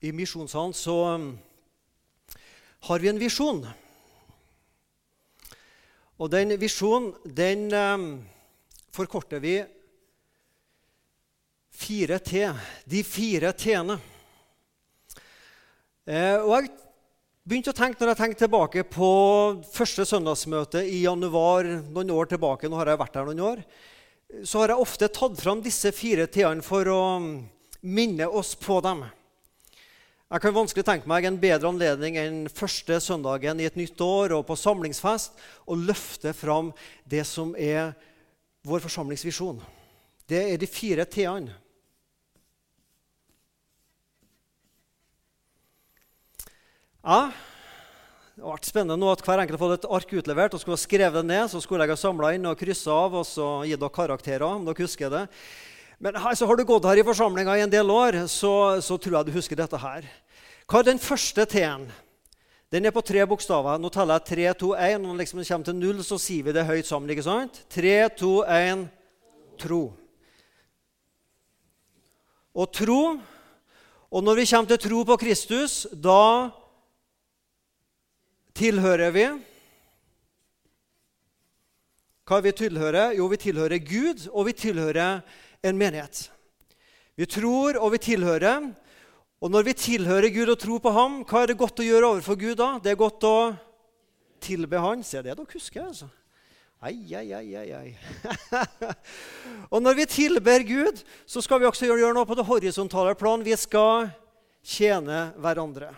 I Misjonssalen så um, har vi en visjon. Og den visjonen, den um, forkorter vi 4T. De fire T-ene. Eh, og jeg begynte å tenke når jeg tenkte tilbake på første søndagsmøte i januar noen år tilbake, nå har jeg vært her noen år, så har jeg ofte tatt fram disse fire T-ene for å um, minne oss på dem. Jeg kan vanskelig tenke meg en bedre anledning enn første søndagen i et nytt år og på samlingsfest å løfte fram det som er vår forsamlingsvisjon. Det er de fire T-ene. Ja, det har vært spennende nå at hver enkelt har fått et ark utlevert og skulle ha skrevet det ned. Så skulle jeg ha samla inn og kryssa av og så gi dere karakterer. om dere husker det. Men altså, har du gått her i forsamlinga i en del år, så, så, tror jeg du husker dette her. Hva er den første T-en? Den er på tre bokstaver. Nå teller jeg 3, 2, 1. Når den liksom kommer til null, så sier vi det høyt sammen. ikke sant? 3, 2, 1 tro. Og tro Og når vi kommer til tro på Kristus, da tilhører vi? Hva vi tilhører? Jo, vi tilhører Gud, og vi tilhører en menighet. Vi tror, og vi tilhører. Og når vi tilhører Gud og tror på ham, hva er det godt å gjøre overfor Gud da? Det er godt å tilbe Han. Se det dere husker, altså. Ai, ai, ai, ai, ai. og når vi tilber Gud, så skal vi også gjøre noe på det horisontale plan. Vi skal tjene hverandre.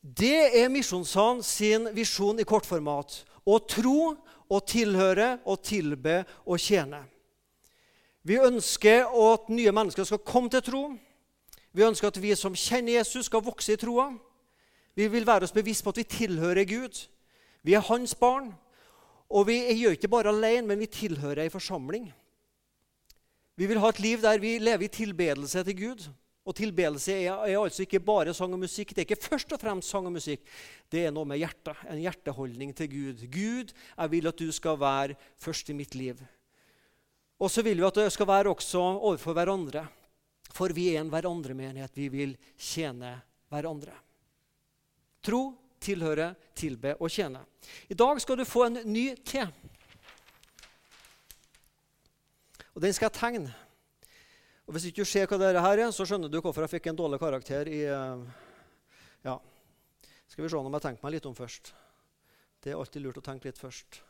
Det er Misjonssalen sin visjon i kortformat. Å tro, å tilhøre, å tilbe og tjene. Vi ønsker at nye mennesker skal komme til tro. Vi ønsker at vi som kjenner Jesus, skal vokse i troa. Vi vil være oss bevisst på at vi tilhører Gud. Vi er hans barn. Og vi gjør ikke bare alene, men vi tilhører ei forsamling. Vi vil ha et liv der vi lever i tilbedelse til Gud. Og tilbedelse er, er, altså ikke bare sang og musikk. Det er ikke først og fremst sang og musikk. Det er noe med hjertet. En hjerteholdning til Gud. Gud, jeg vil at du skal være først i mitt liv. Og så vil vi at det skal være også overfor hverandre. For vi er en hverandre-menighet. Vi vil tjene hverandre. Tro, tilhøre, tilbe og tjene. I dag skal du få en ny T. Og den skal jeg tegne. Og Hvis ikke du ser hva dette her er, så skjønner du hvorfor jeg fikk en dårlig karakter i eh, Ja. Skal vi se om jeg tenker meg litt om først. Det er alltid lurt å tenke litt først.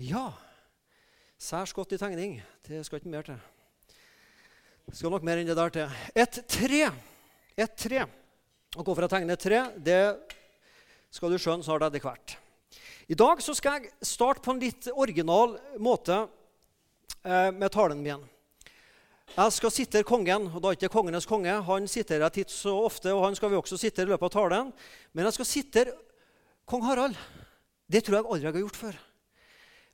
Ja. Særs godt i tegning. Det skal ikke mer til. Det skal nok mer enn det der til. Et tre. Et tre. Og hvorfor jeg tegner et tre, det skal du skjønne snart etter hvert. I dag så skal jeg starte på en litt original måte eh, med talen min. Jeg skal sitte kongen, og da er ikke kongenes konge. Han sitter her titt så ofte, og han skal vi også sitte i løpet av talen. Men jeg skal sitte kong Harald. Det tror jeg aldri jeg har gjort før.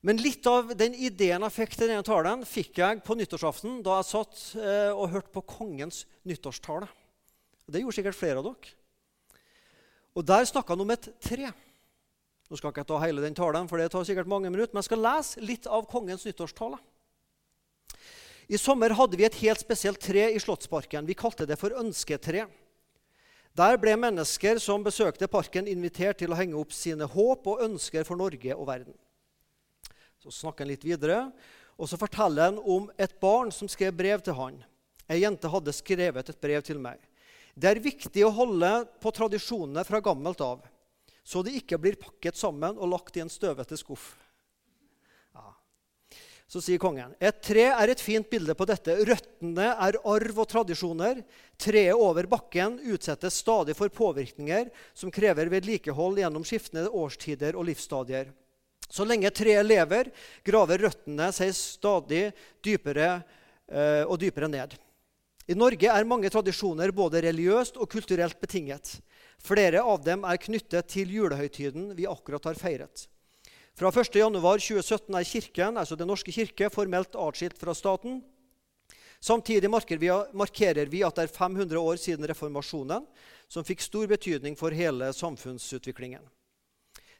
Men litt av den ideen jeg fikk til denne talen, fikk jeg på nyttårsaften da jeg satt eh, og hørte på kongens nyttårstale. Det gjorde sikkert flere av dere. Og Der snakka han om et tre. Nå skal jeg ikke ta hele den talen, for det tar sikkert mange minutter, men jeg skal lese litt av kongens nyttårstale. I sommer hadde vi et helt spesielt tre i Slottsparken. Vi kalte det for ønsketre. Der ble mennesker som besøkte parken, invitert til å henge opp sine håp og ønsker for Norge og verden. Så snakker han litt videre, og så forteller han om et barn som skrev brev til han. Ei jente hadde skrevet et brev til meg. Det er viktig å holde på tradisjonene fra gammelt av, så de ikke blir pakket sammen og lagt i en støvete skuff. Ja. Så sier kongen et tre er et fint bilde på dette. Røttene er arv og tradisjoner. Treet over bakken utsettes stadig for påvirkninger som krever vedlikehold gjennom skiftende årstider og livsstadier. Så lenge treet lever, graver røttene seg stadig dypere eh, og dypere ned. I Norge er mange tradisjoner både religiøst og kulturelt betinget. Flere av dem er knyttet til julehøytiden vi akkurat har feiret. Fra 1.1.2017 er Kirken, altså Den norske kirke formelt atskilt fra staten. Samtidig markerer vi at det er 500 år siden reformasjonen, som fikk stor betydning for hele samfunnsutviklingen.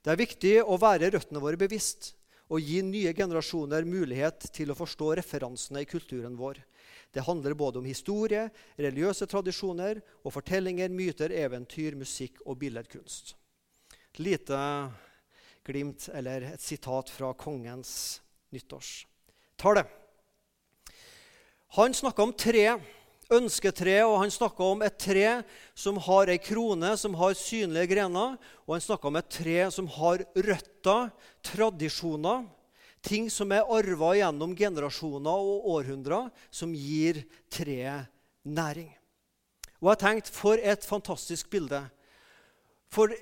Det er viktig å være røttene våre bevisst og gi nye generasjoner mulighet til å forstå referansene i kulturen vår. Det handler både om historie, religiøse tradisjoner og fortellinger, myter, eventyr, musikk og billedkunst. Et lite glimt eller et sitat fra kongens nyttårstale. Han snakka om tre ønsketre, og han snakka om et tre som har ei krone, som har synlige grener. Og han snakka om et tre som har røtter, tradisjoner, ting som er arva gjennom generasjoner og århundrer, som gir treet næring. Og jeg tenkte, for et fantastisk bilde. For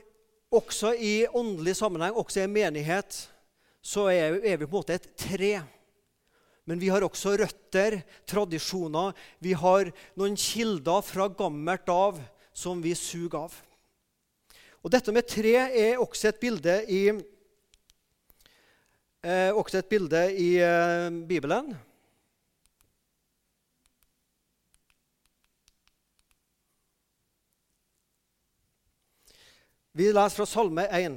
også i åndelig sammenheng, også i menighet, så er vi på en måte et tre. Men vi har også røtter, tradisjoner. Vi har noen kilder fra gammelt av som vi suger av. Og Dette med tre er også et bilde i, eh, også et bilde i eh, Bibelen. Vi leser fra Salme 1.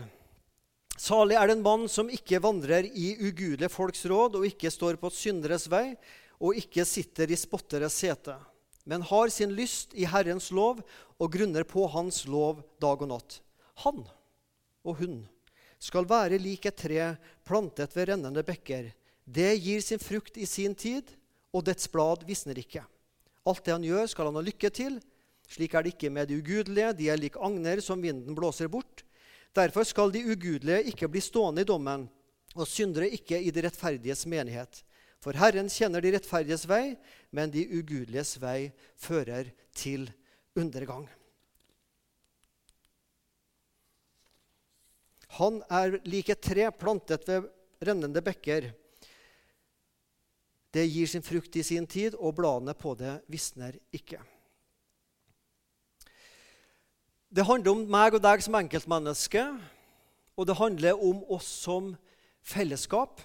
Salig er den mann som ikke vandrer i ugudelige folks råd og ikke står på synderes vei og ikke sitter i spotteres sete, men har sin lyst i Herrens lov og grunner på Hans lov dag og natt. Han og hun skal være lik et tre plantet ved rennende bekker. Det gir sin frukt i sin tid, og dets blad visner ikke. Alt det han gjør, skal han ha lykke til. Slik er det ikke med de ugudelige. De er lik agner som vinden blåser bort. Derfor skal de ugudelige ikke bli stående i dommen, og syndere ikke i de rettferdiges menighet. For Herren kjenner de rettferdiges vei, men de ugudeliges vei fører til undergang. Han er lik et tre plantet ved rennende bekker. Det gir sin frukt i sin tid, og bladene på det visner ikke. Det handler om meg og deg som enkeltmenneske, og det handler om oss som fellesskap.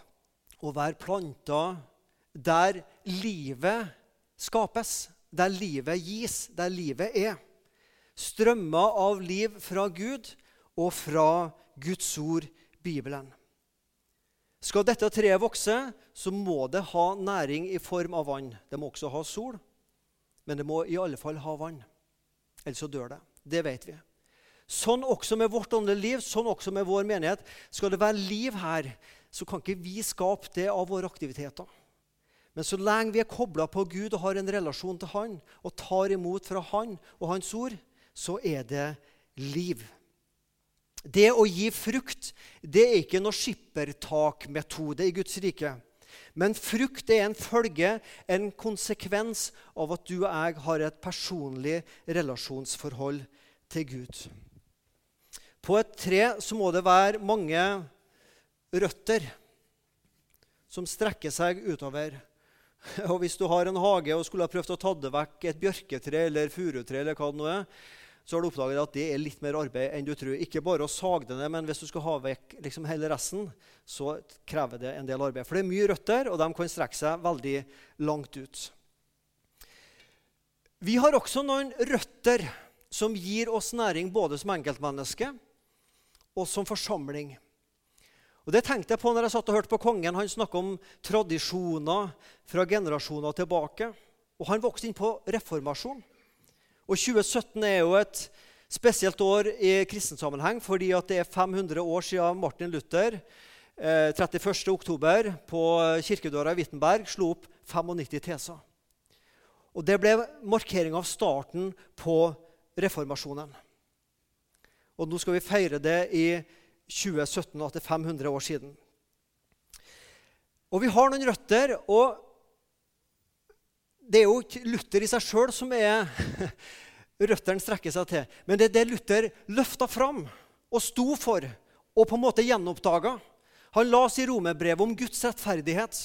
Å være planta der livet skapes, der livet gis, der livet er. Strømmer av liv fra Gud og fra Guds ord, Bibelen. Skal dette treet vokse, så må det ha næring i form av vann. Det må også ha sol, men det må i alle fall ha vann. Ellers så dør det. Det vet vi. Sånn også med vårt åndelige liv, sånn også med vår menighet. Skal det være liv her, så kan ikke vi skape det av våre aktiviteter. Men så lenge vi er kobla på Gud og har en relasjon til Han og tar imot fra Han og Hans ord, så er det liv. Det å gi frukt det er ikke noe skippertakmetode i Guds rike. Men frukt er en følge, en konsekvens av at du og jeg har et personlig relasjonsforhold til Gud. På et tre så må det være mange røtter som strekker seg utover. Og Hvis du har en hage og skulle ha prøvd å ta det vekk et bjørketre eller furutre, eller hva det nå er, så har du oppdaget at det er litt mer arbeid enn du tror. Ikke bare å sage det ned, men hvis du skal ha vekk liksom hele resten, så krever det en del arbeid. For det er mye røtter, og de kan strekke seg veldig langt ut. Vi har også noen røtter som gir oss næring både som enkeltmenneske og som forsamling. Og Det tenkte jeg på når jeg satt og hørte på kongen. Han snakka om tradisjoner fra generasjoner tilbake. Og han vokste inn på reformasjon. Og 2017 er jo et spesielt år i kristensammenheng fordi det er 500 år siden Martin Luther eh, 31.10. på kirkedøra i Wittenberg slo opp 95 teser. Og Det ble markering av starten på reformasjonen. Og nå skal vi feire det i 2017, at det er 500 år siden. Og vi har noen røtter. og Det er jo ikke Luther i seg sjøl som er røttene strekker seg til. Men det er det Luther løfta fram og sto for og på en måte gjenoppdaga. Han la i romerbrevet om Guds rettferdighet.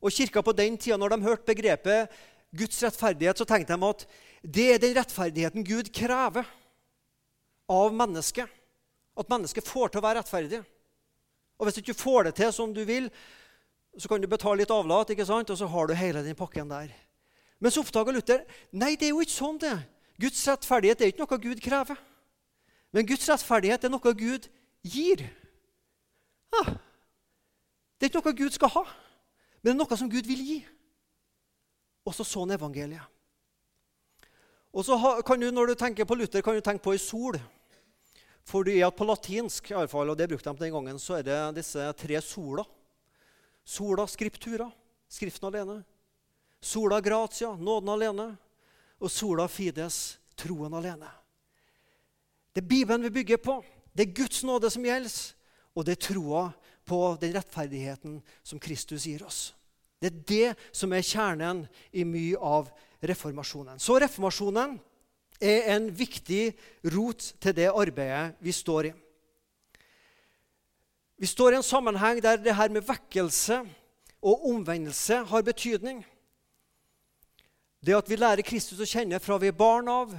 Og kirka på den tida, når de hørte begrepet Guds rettferdighet, så tenkte de at det er den rettferdigheten Gud krever av mennesket. At mennesket får til å være rettferdig. Og hvis du ikke får det til som du vil, så kan du betale litt avlat, ikke sant? og så har du hele den pakken der. Men så oppdaga Luther nei, det er jo ikke sånn. det. Guds rettferdighet er ikke noe Gud krever. Men Guds rettferdighet er noe Gud gir. Ja. det er ikke noe Gud skal ha, men det er noe som Gud vil gi. Og så sånn evangeliet. Og så kan du, Når du tenker på Luther, kan du tenke på ei sol. Fordi at På latinsk, i alle fall, og det brukte de den gangen, så er det disse tre sola. Sola scriptura, Skriften alene. Sola gratia, nåden alene. Og sola fides, troen alene. Det er Bibelen vi bygger på. Det er Guds nåde som gjelder, og det er troa på den rettferdigheten som Kristus gir oss. Det er det som er kjernen i mye av reformasjonen. Så reformasjonen er en viktig rot til det arbeidet vi står i. Vi står i en sammenheng der det her med vekkelse og omvendelse har betydning. Det at vi lærer Kristus å kjenne fra vi er barn av,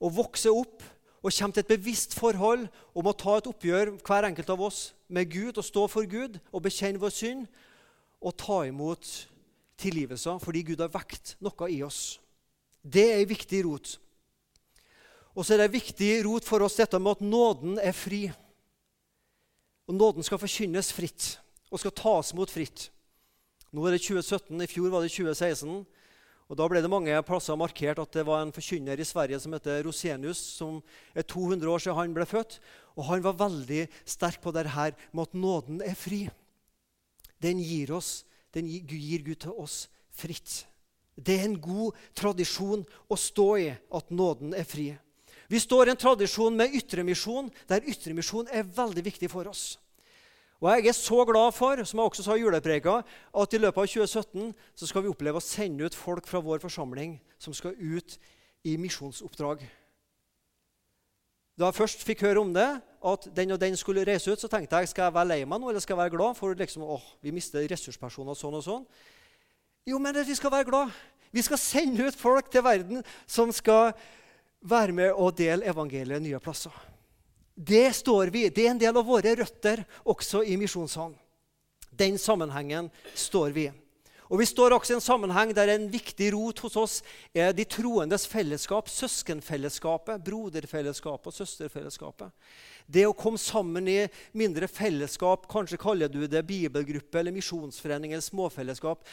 og vokser opp og kommer til et bevisst forhold om å ta et oppgjør, hver enkelt av oss, med Gud og stå for Gud og bekjenne vår synd og ta imot tilgivelser fordi Gud har vekt noe i oss. Det er en viktig rot. Og så er det en viktig rot for oss dette med at nåden er fri. Og nåden skal forkynnes fritt og skal tas imot fritt. Nå er det 2017, i fjor var det 2016. Og Da ble det mange plasser markert at det var en forkynner i Sverige som heter Rosenius, som er 200 år siden han ble født. Og Han var veldig sterk på det her med at nåden er fri. Den gir, oss, den gir Gud til oss fritt. Det er en god tradisjon å stå i at nåden er fri. Vi står i en tradisjon med ytremisjon, der ytremisjon er veldig viktig for oss. Og Jeg er så glad for som jeg også sa i julepreka, at i løpet av 2017 så skal vi oppleve å sende ut folk fra vår forsamling som skal ut i misjonsoppdrag. Da jeg først fikk høre om det, at den og den skulle reise ut, så tenkte jeg skal jeg være lei meg nå eller skal jeg være glad for liksom, åh, vi mister ressurspersoner sånn og sånn. Jo, men vi skal være glad. Vi skal sende ut folk til verden som skal være med og dele evangeliet nye plasser. Det står vi. Det er en del av våre røtter også i Misjonssalen. Den sammenhengen står vi i. Og Vi står også i en sammenheng der en viktig rot hos oss er de troendes fellesskap, søskenfellesskapet, broderfellesskapet og søsterfellesskapet. Det å komme sammen i mindre fellesskap, kanskje kaller du det bibelgruppe eller misjonsforening eller småfellesskap.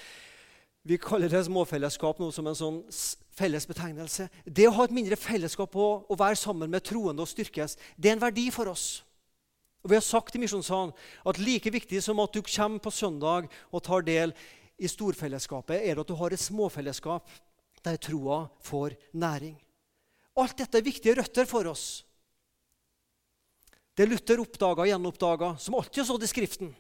Vi kaller det småfellesskap nå som en sånn fellesbetegnelse. Det å ha et mindre fellesskap og å være sammen med troende og styrkes, det er en verdi for oss. Og Vi har sagt i Misjonssalen at like viktig som at du kommer på søndag og tar del i storfellesskapet, er det at du har et småfellesskap der troa får næring. Alt dette er viktige røtter for oss. Det Luther oppdaga og gjenoppdaga, som alltid har stått i Skriften.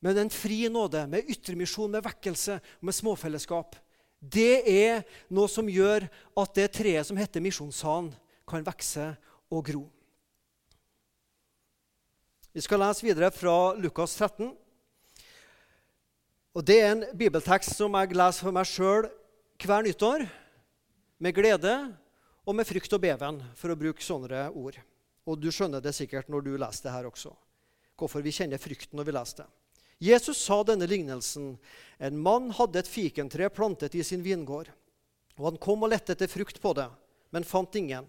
Men en fri nåde, med ytremisjon, med vekkelse med småfellesskap, det er noe som gjør at det treet som heter Misjonssalen, kan vokse og gro. Vi skal lese videre fra Lukas 13. Og Det er en bibeltekst som jeg leser for meg sjøl hver nyttår, med glede og med frykt og beven, for å bruke sånne ord. Og du skjønner det sikkert når du leser det her også, hvorfor vi kjenner frykten når vi leser det. Jesus sa denne lignelsen. En mann hadde et fikentre plantet i sin vingård. Og Han kom og lette etter frukt på det, men fant ingen.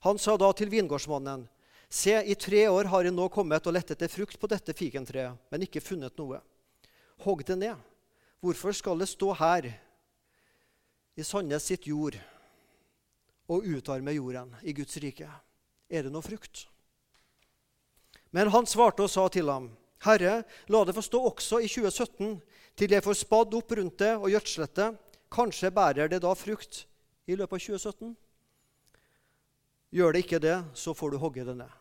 Han sa da til vingårdsmannen, Se, i tre år har jeg nå kommet og lett etter frukt på dette fikentreet, men ikke funnet noe. Hogg det ned. Hvorfor skal det stå her, i Sandnes sitt jord, og utarme jorden i Guds rike? Er det noe frukt? Men han svarte og sa til ham, Herre, la det få stå også i 2017, til jeg får spadd opp rundt det og gjødslet det. Kanskje bærer det da frukt i løpet av 2017? Gjør det ikke det, så får du hogge det ned.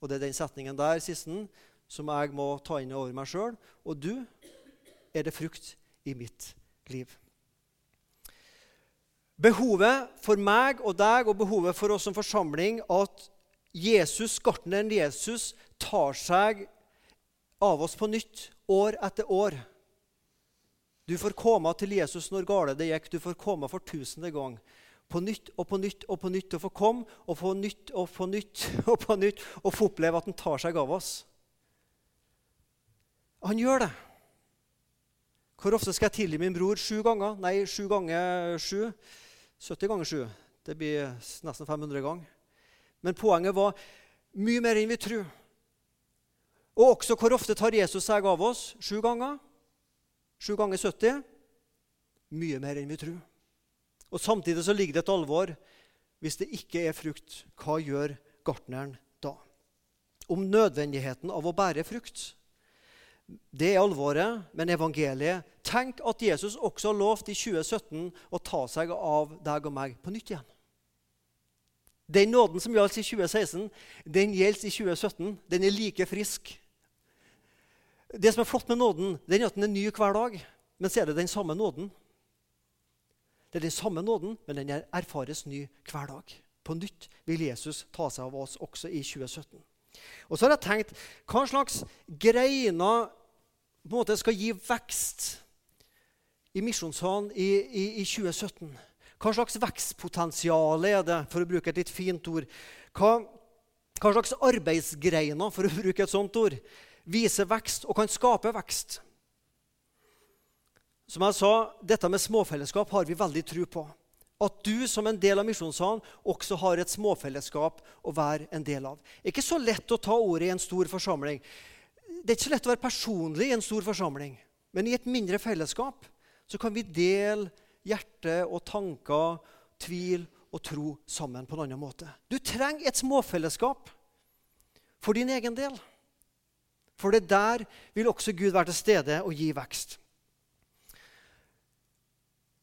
Og Det er den setningen der sisten, som jeg må ta inn over meg sjøl. Og du, er det frukt i mitt liv? Behovet for meg og deg og behovet for oss som forsamling at Jesus, gartneren Jesus tar seg av oss på nytt, år etter år. Du får komme til Jesus når gale det gikk. Du får komme for tusende gang. På nytt og på nytt og på nytt. Og få komme og få nytt og på nytt og på nytt og få oppleve at han tar seg av oss. Han gjør det. Hvor ofte skal jeg tilgi min bror? Sju ganger? Nei, sju ganger sju. 70 ganger sju. Det blir nesten 500 ganger. Men poenget var Mye mer enn vi tror. Og også hvor ofte tar Jesus seg av oss? Sju ganger? Sju ganger 70? Mye mer enn vi tror. Og Samtidig så ligger det et alvor. Hvis det ikke er frukt, hva gjør gartneren da? Om nødvendigheten av å bære frukt. Det er alvoret, men evangeliet Tenk at Jesus også har lovt i 2017 å ta seg av deg og meg på nytt igjen. Den nåden som gjaldt i 2016, den gjelder i 2017. Den er like frisk. Det som er flott med nåden, den er at den er ny hver dag. Men så er det den samme nåden. Det er den samme nåden, men den erfares ny hver dag. På nytt vil Jesus ta seg av oss også i 2017. Og så har jeg tenkt hva slags greiner på en måte skal gi vekst i Misjonssalen i, i, i 2017? Hva slags vekstpotensial er det, for å bruke et litt fint ord? Hva, hva slags arbeidsgreiner, for å bruke et sånt ord, viser vekst og kan skape vekst? Som jeg sa, Dette med småfellesskap har vi veldig tro på. At du som en del av Misjonssalen også har et småfellesskap å være en del av. Det er ikke så lett å ta ordet i en stor forsamling. Det er ikke så lett å være personlig i en stor forsamling. Men i et mindre fellesskap så kan vi dele hjerte og tanker, tvil og tro sammen på en annen måte. Du trenger et småfellesskap for din egen del. For det der vil også Gud være til stede og gi vekst.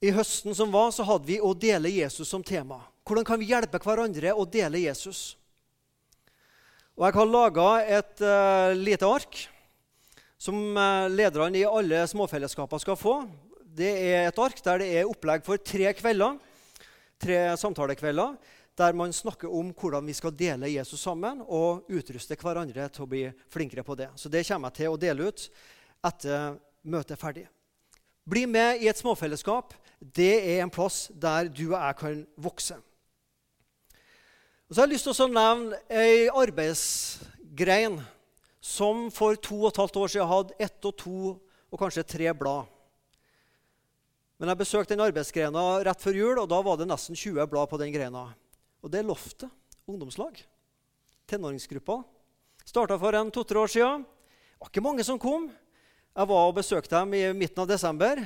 I høsten som var, så hadde vi å dele Jesus som tema. Hvordan kan vi hjelpe hverandre å dele Jesus? Og Jeg har laga et uh, lite ark som uh, lederne i alle småfellesskaper skal få. Det er et ark der det er opplegg for tre kvelder, tre samtalekvelder der man snakker om hvordan vi skal dele Jesus sammen og utruste hverandre til å bli flinkere på det. Så det kommer jeg til å dele ut etter møtet er ferdig. Bli med i et småfellesskap. Det er en plass der du og jeg kan vokse. Og så har jeg lyst til å nevne ei arbeidsgrein som for to og et halvt år siden hadde ett og to og kanskje tre blad. Men jeg besøkte den arbeidsgrena rett før jul, og da var det nesten 20 blad på den grena. Og det Loftet ungdomslag. Tenåringsgruppa. Starta for en to-tre år siden. Det var ikke mange som kom. Jeg var og besøkte dem i midten av desember.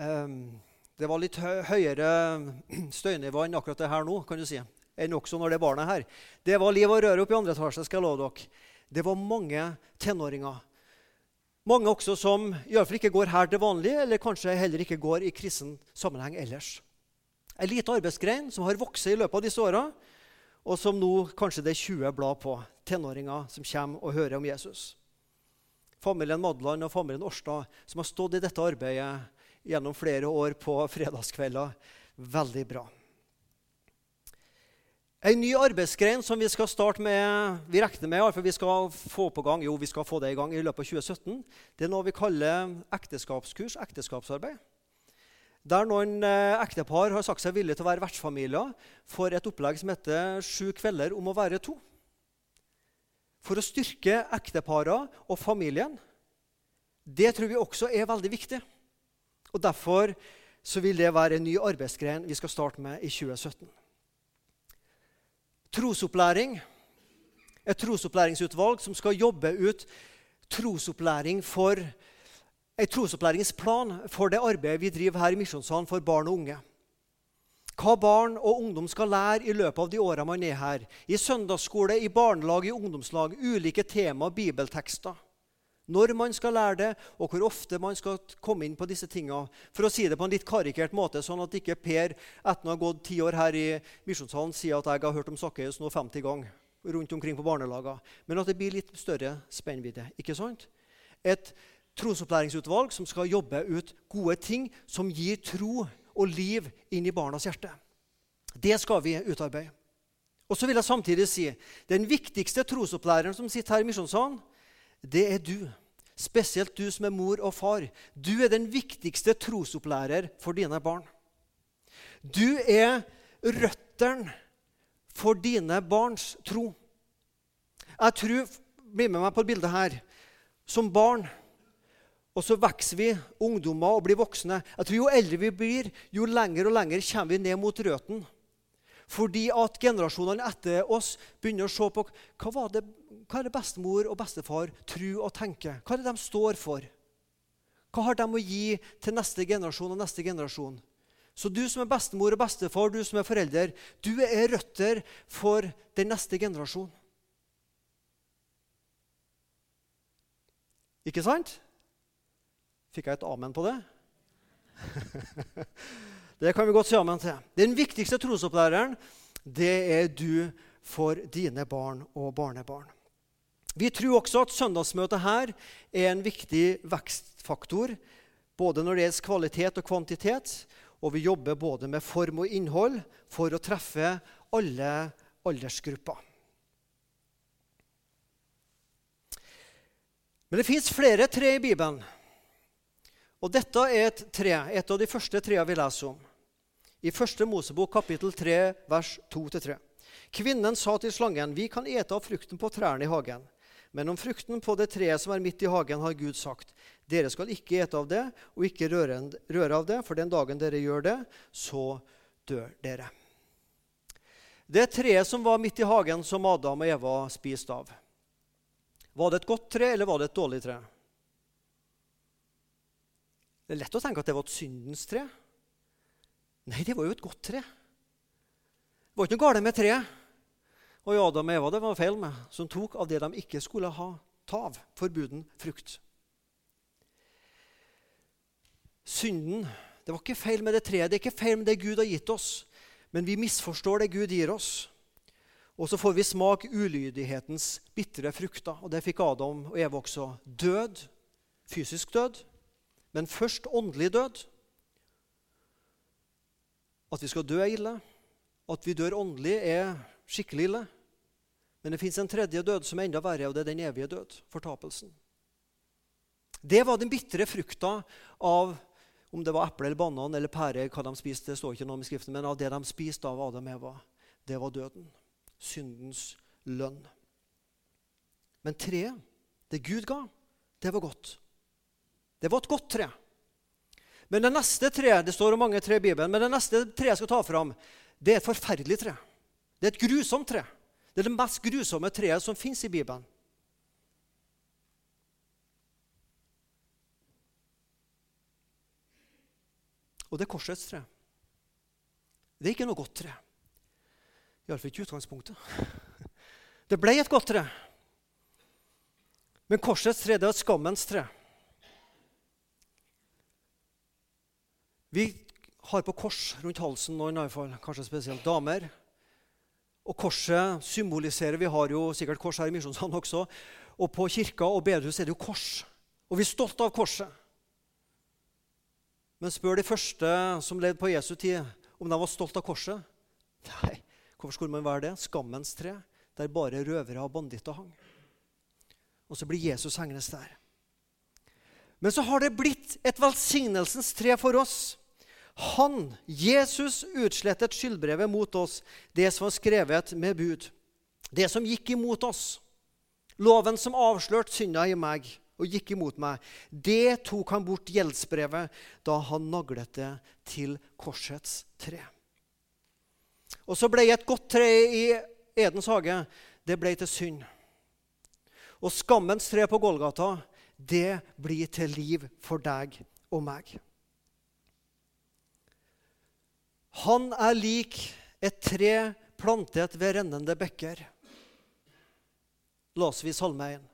Ehm, det var litt høyere støynivå enn akkurat det her nå, kan du si. enn også når det er barnet her. Det var liv og røre oppe i andre etasje. skal jeg love dere. Det var mange tenåringer mange også som i alle fall ikke går her til vanlig, eller kanskje heller ikke går i kristen sammenheng ellers. En lita arbeidsgrein som har vokst i løpet av disse åra, og som nå kanskje det er 20 blad på. Tenåringer som kommer og hører om Jesus. Familien Madland og familien Årstad som har stått i dette arbeidet gjennom flere år på fredagskvelder. Veldig bra. En ny arbeidsgren som vi skal starte med Vi regner med for vi skal få på gang, jo, vi skal få det i gang i løpet av 2017. Det er noe vi kaller ekteskapskurs, ekteskapsarbeid. Der noen eh, ektepar har sagt seg villige til å være vertsfamilier for et opplegg som heter 'Sju kvelder om å være to'. For å styrke ekteparene og familien. Det tror vi også er veldig viktig. Og Derfor vil det være en ny arbeidsgren vi skal starte med i 2017 trosopplæring. Et trosopplæringsutvalg som skal jobbe ut trosopplæring for en trosopplæringsplan for det arbeidet vi driver her i Misjonssalen for barn og unge. Hva barn og ungdom skal lære i løpet av de åra man er her. I søndagsskole, i barnelag, i ungdomslag. Ulike tema, bibeltekster når man skal lære det, og hvor ofte man skal komme inn på disse tingene. For å si det på en litt karikert måte, sånn at ikke Per etter å ha gått ti år her i Misjonssalen sier at jeg har hørt om Sakkeus nå 50 ganger rundt omkring på barnelager. Men at det blir litt større spennvidde. ikke sant? Et trosopplæringsutvalg som skal jobbe ut gode ting som gir tro og liv inn i barnas hjerte. Det skal vi utarbeide. Og så vil jeg samtidig si den viktigste trosopplæreren som sitter her i Misjonssalen, det er du. Spesielt du som er mor og far. Du er den viktigste trosopplærer for dine barn. Du er røttene for dine barns tro. Jeg tror Bli med meg på bildet her. Som barn og så vokser vi, ungdommer, og blir voksne. Jeg tror Jo eldre vi blir, jo lenger og lenger kommer vi ned mot røttene. Fordi at generasjonene etter oss begynner å se på hva, det, hva er det bestemor og bestefar tror og tenker. Hva er det de står for? Hva har de å gi til neste generasjon og neste generasjon? Så du som er bestemor og bestefar, du som er forelder, du er røtter for den neste generasjon. Ikke sant? Fikk jeg et amen på det? det kan vi godt si amen til. Den viktigste trosopplæreren, det er du for dine barn og barnebarn. Vi tror også at søndagsmøtet her er en viktig vekstfaktor, både når det gjelder kvalitet og kvantitet, og vi jobber både med form og innhold for å treffe alle aldersgrupper. Men det fins flere tre i Bibelen. Og dette er et tre, et av de første treene vi leser om. I første Mosebok kapittel 3, vers 2-3. Kvinnen sa til slangen, 'Vi kan ete av frukten på trærne i hagen.' Men om frukten på det treet som er midt i hagen, har Gud sagt, 'Dere skal ikke ete av det, og ikke røre, røre av det,' 'for den dagen dere gjør det, så dør dere.' Det treet som var midt i hagen, som Adam og Eva spiste av, var det et godt tre, eller var det et dårlig tre? Det er lett å tenke at det var et syndens tre. Nei, det var jo et godt tre. Det var ikke noe galt med treet. Og Adam og Eva det var feil med, som tok av det de ikke skulle ha ta av. Forbuden frukt. Synden Det var ikke feil med det treet, det er ikke feil med det Gud har gitt oss. Men vi misforstår det Gud gir oss. Og så får vi smak ulydighetens bitre frukter. Og det fikk Adam og Eva også. Død, fysisk død, men først åndelig død. At vi skal dø, er ille. At vi dør åndelig, er skikkelig ille. Men det fins en tredje død som er enda verre, og det er den evige død. Fortapelsen. Det var den bitre frukta av om det var eple eller banan eller pære, hva de spiste, det står ikke noe om i skriften, men av det de spiste av Adam og Eva, det var døden. Syndens lønn. Men treet, det Gud ga, det var godt. Det var et godt tre. Men det neste treet det står om mange tre i Bibelen, men det neste treet jeg skal ta fram, det er et forferdelig tre. Det er et grusomt tre. Det er det mest grusomme treet som fins i Bibelen. Og det er korsets tre. Det er ikke noe godt tre. Iallfall ikke i utgangspunktet. Det ble et godt tre. Men korsets tre det er skammens tre. Vi har på kors rundt halsen noen, i fall, kanskje spesielt damer. Og korset symboliserer Vi har jo sikkert kors her i Misjonssalen også. Og på kirka og bedehus er det jo kors. Og vi er stolt av korset. Men spør de første som levde på Jesu tid, om de var stolt av korset. Nei, hvorfor skulle man være det? Skammens tre, der bare røvere og banditter hang. Og så blir Jesus hengende der. Men så har det blitt et velsignelsens tre for oss. Han, Jesus, utslettet skyldbrevet mot oss, det som var skrevet med bud. Det som gikk imot oss. Loven som avslørte synda i meg og gikk imot meg. Det tok han bort gjeldsbrevet da han naglet det til korsets tre. Og så ble et godt tre i Edens hage det ble til synd. Og skammens tre på Golgata, det blir til liv for deg og meg. Han er lik et tre plantet ved rennende bekker. Laser vi Salme 1.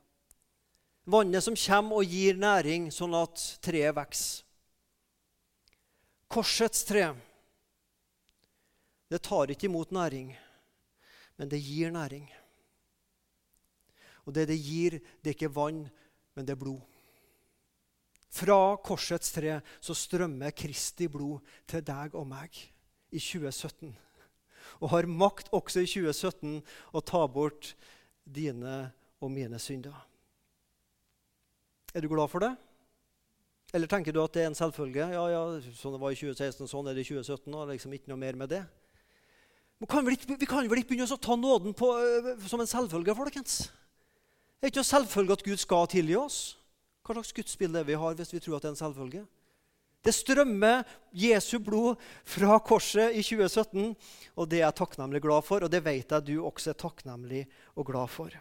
Vannet som kommer og gir næring, sånn at treet vokser. Korsets tre det tar ikke imot næring, men det gir næring. Og det det gir, det er ikke vann, men det er blod. Fra korsets tre så strømmer Kristi blod til deg og meg i 2017. Og har makt også i 2017 å ta bort dine og mine synder. Er du glad for det? Eller tenker du at det er en selvfølge? Ja, ja, sånn det var i 2016, sånn er det i 2017. og liksom ikke noe mer med det. Men kan vi, vi, kan vel ikke begynne å ta nåden på, som en selvfølge, folkens? Det er ikke noe selvfølge at Gud skal tilgi oss. Hva slags gudsbilde vi har hvis vi tror at det er en selvfølge? Det strømmer Jesu blod fra korset i 2017, og det er jeg takknemlig glad for, og det vet jeg du også er takknemlig og glad for.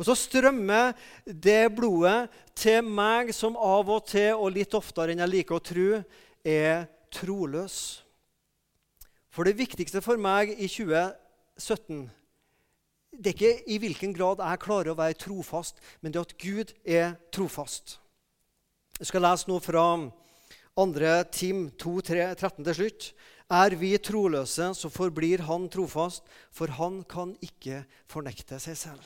Og så strømmer det blodet til meg som av og til, og litt oftere enn jeg liker å tro, er troløs. For det viktigste for meg i 2017 det er ikke i hvilken grad jeg klarer å være trofast, men det at Gud er trofast. Jeg skal lese noe fra 2. Tim 2, 3, 13 til slutt. Er vi troløse, så forblir Han trofast, for Han kan ikke fornekte seg selv.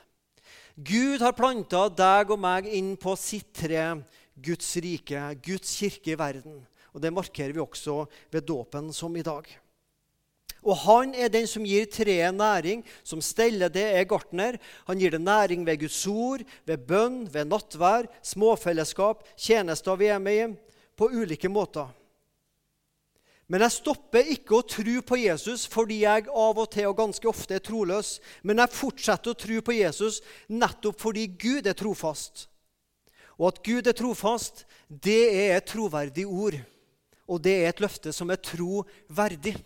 Gud har planta deg og meg inn på sitt tre, Guds rike, Guds kirke i verden. Og Det markerer vi også ved dåpen som i dag. Og han er den som gir treet næring, som steller det er gartner. Han gir det næring ved Guds ord, ved bønn, ved nattvær, småfellesskap, tjenester vi er med i, på ulike måter. Men jeg stopper ikke å tro på Jesus fordi jeg av og til og ganske ofte er troløs. Men jeg fortsetter å tro på Jesus nettopp fordi Gud er trofast. Og at Gud er trofast, det er et troverdig ord. Og det er et løfte som er troverdig.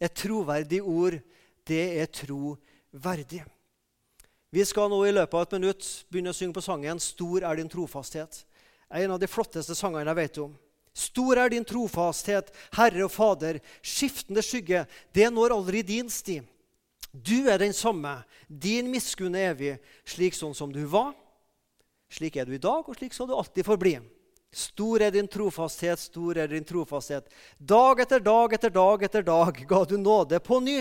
Et troverdig ord, det er troverdig. Vi skal nå i løpet av et minutt begynne å synge på sangen 'Stor er din trofasthet'. En av de flotteste sangene jeg vet om. Stor er din trofasthet, Herre og Fader. Skiftende skygge, det når aldri din sti. Du er den samme, din miskunn er evig, slik sånn som du var. Slik er du i dag, og slik skal du alltid forbli. Stor er din trofasthet, stor er din trofasthet. Dag etter dag etter dag etter dag ga du nåde på ny.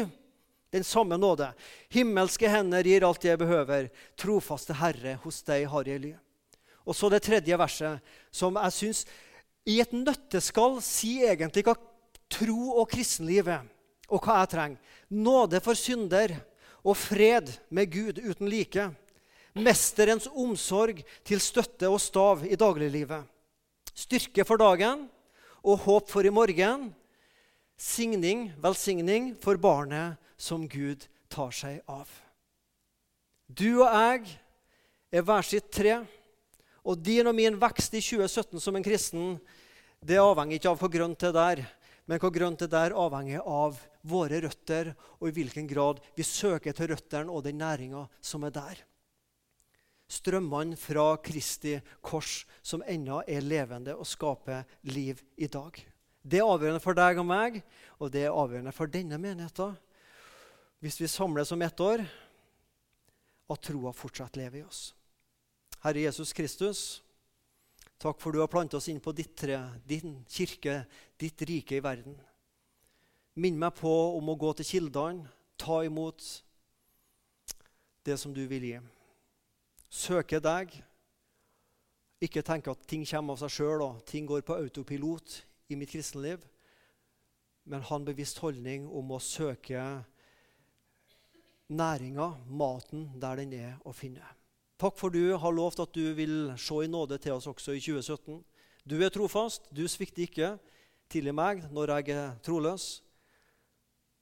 Den samme nåde. Himmelske hender gir alt jeg behøver. Trofaste Herre, hos deg har jeg ly. Og så det tredje verset, som jeg syns i et nøtteskall sier egentlig hva tro og kristenliv er, og hva jeg trenger. Nåde for synder og fred med Gud uten like. Mesterens omsorg til støtte og stav i dagliglivet styrke for dagen og håp for i morgen. Signing, velsigning for barnet som Gud tar seg av. Du og jeg er hver sitt tre, og din og min vekst i 2017 som en kristen det avhenger ikke av hvor grønt det er, men hvor grønt det er, avhenger av våre røtter og i hvilken grad vi søker til røttene og den næringa som er der strømmene fra Kristi kors, som ennå er levende og skaper liv i dag. Det er avgjørende for deg og meg, og det er avgjørende for denne menigheten. Hvis vi samles om ett år, at troa fortsatt lever i oss. Herre Jesus Kristus, takk for du har plantet oss inn på ditt tre, din kirke, ditt rike i verden. Minn meg på om å gå til kildene, ta imot det som du vil gi Søke deg. Ikke tenke at ting kommer av seg sjøl og ting går på autopilot i mitt kristenliv. Men ha en bevisst holdning om å søke næringa, maten, der den er å finne. Takk for du har lovt at du vil se i nåde til oss også i 2017. Du er trofast, du svikter ikke. Tilgi meg når jeg er troløs.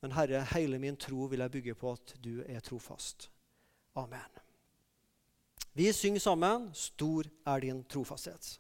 Men Herre, hele min tro vil jeg bygge på at du er trofast. Amen. Vi synger sammen 'Stor er din trofasthet'.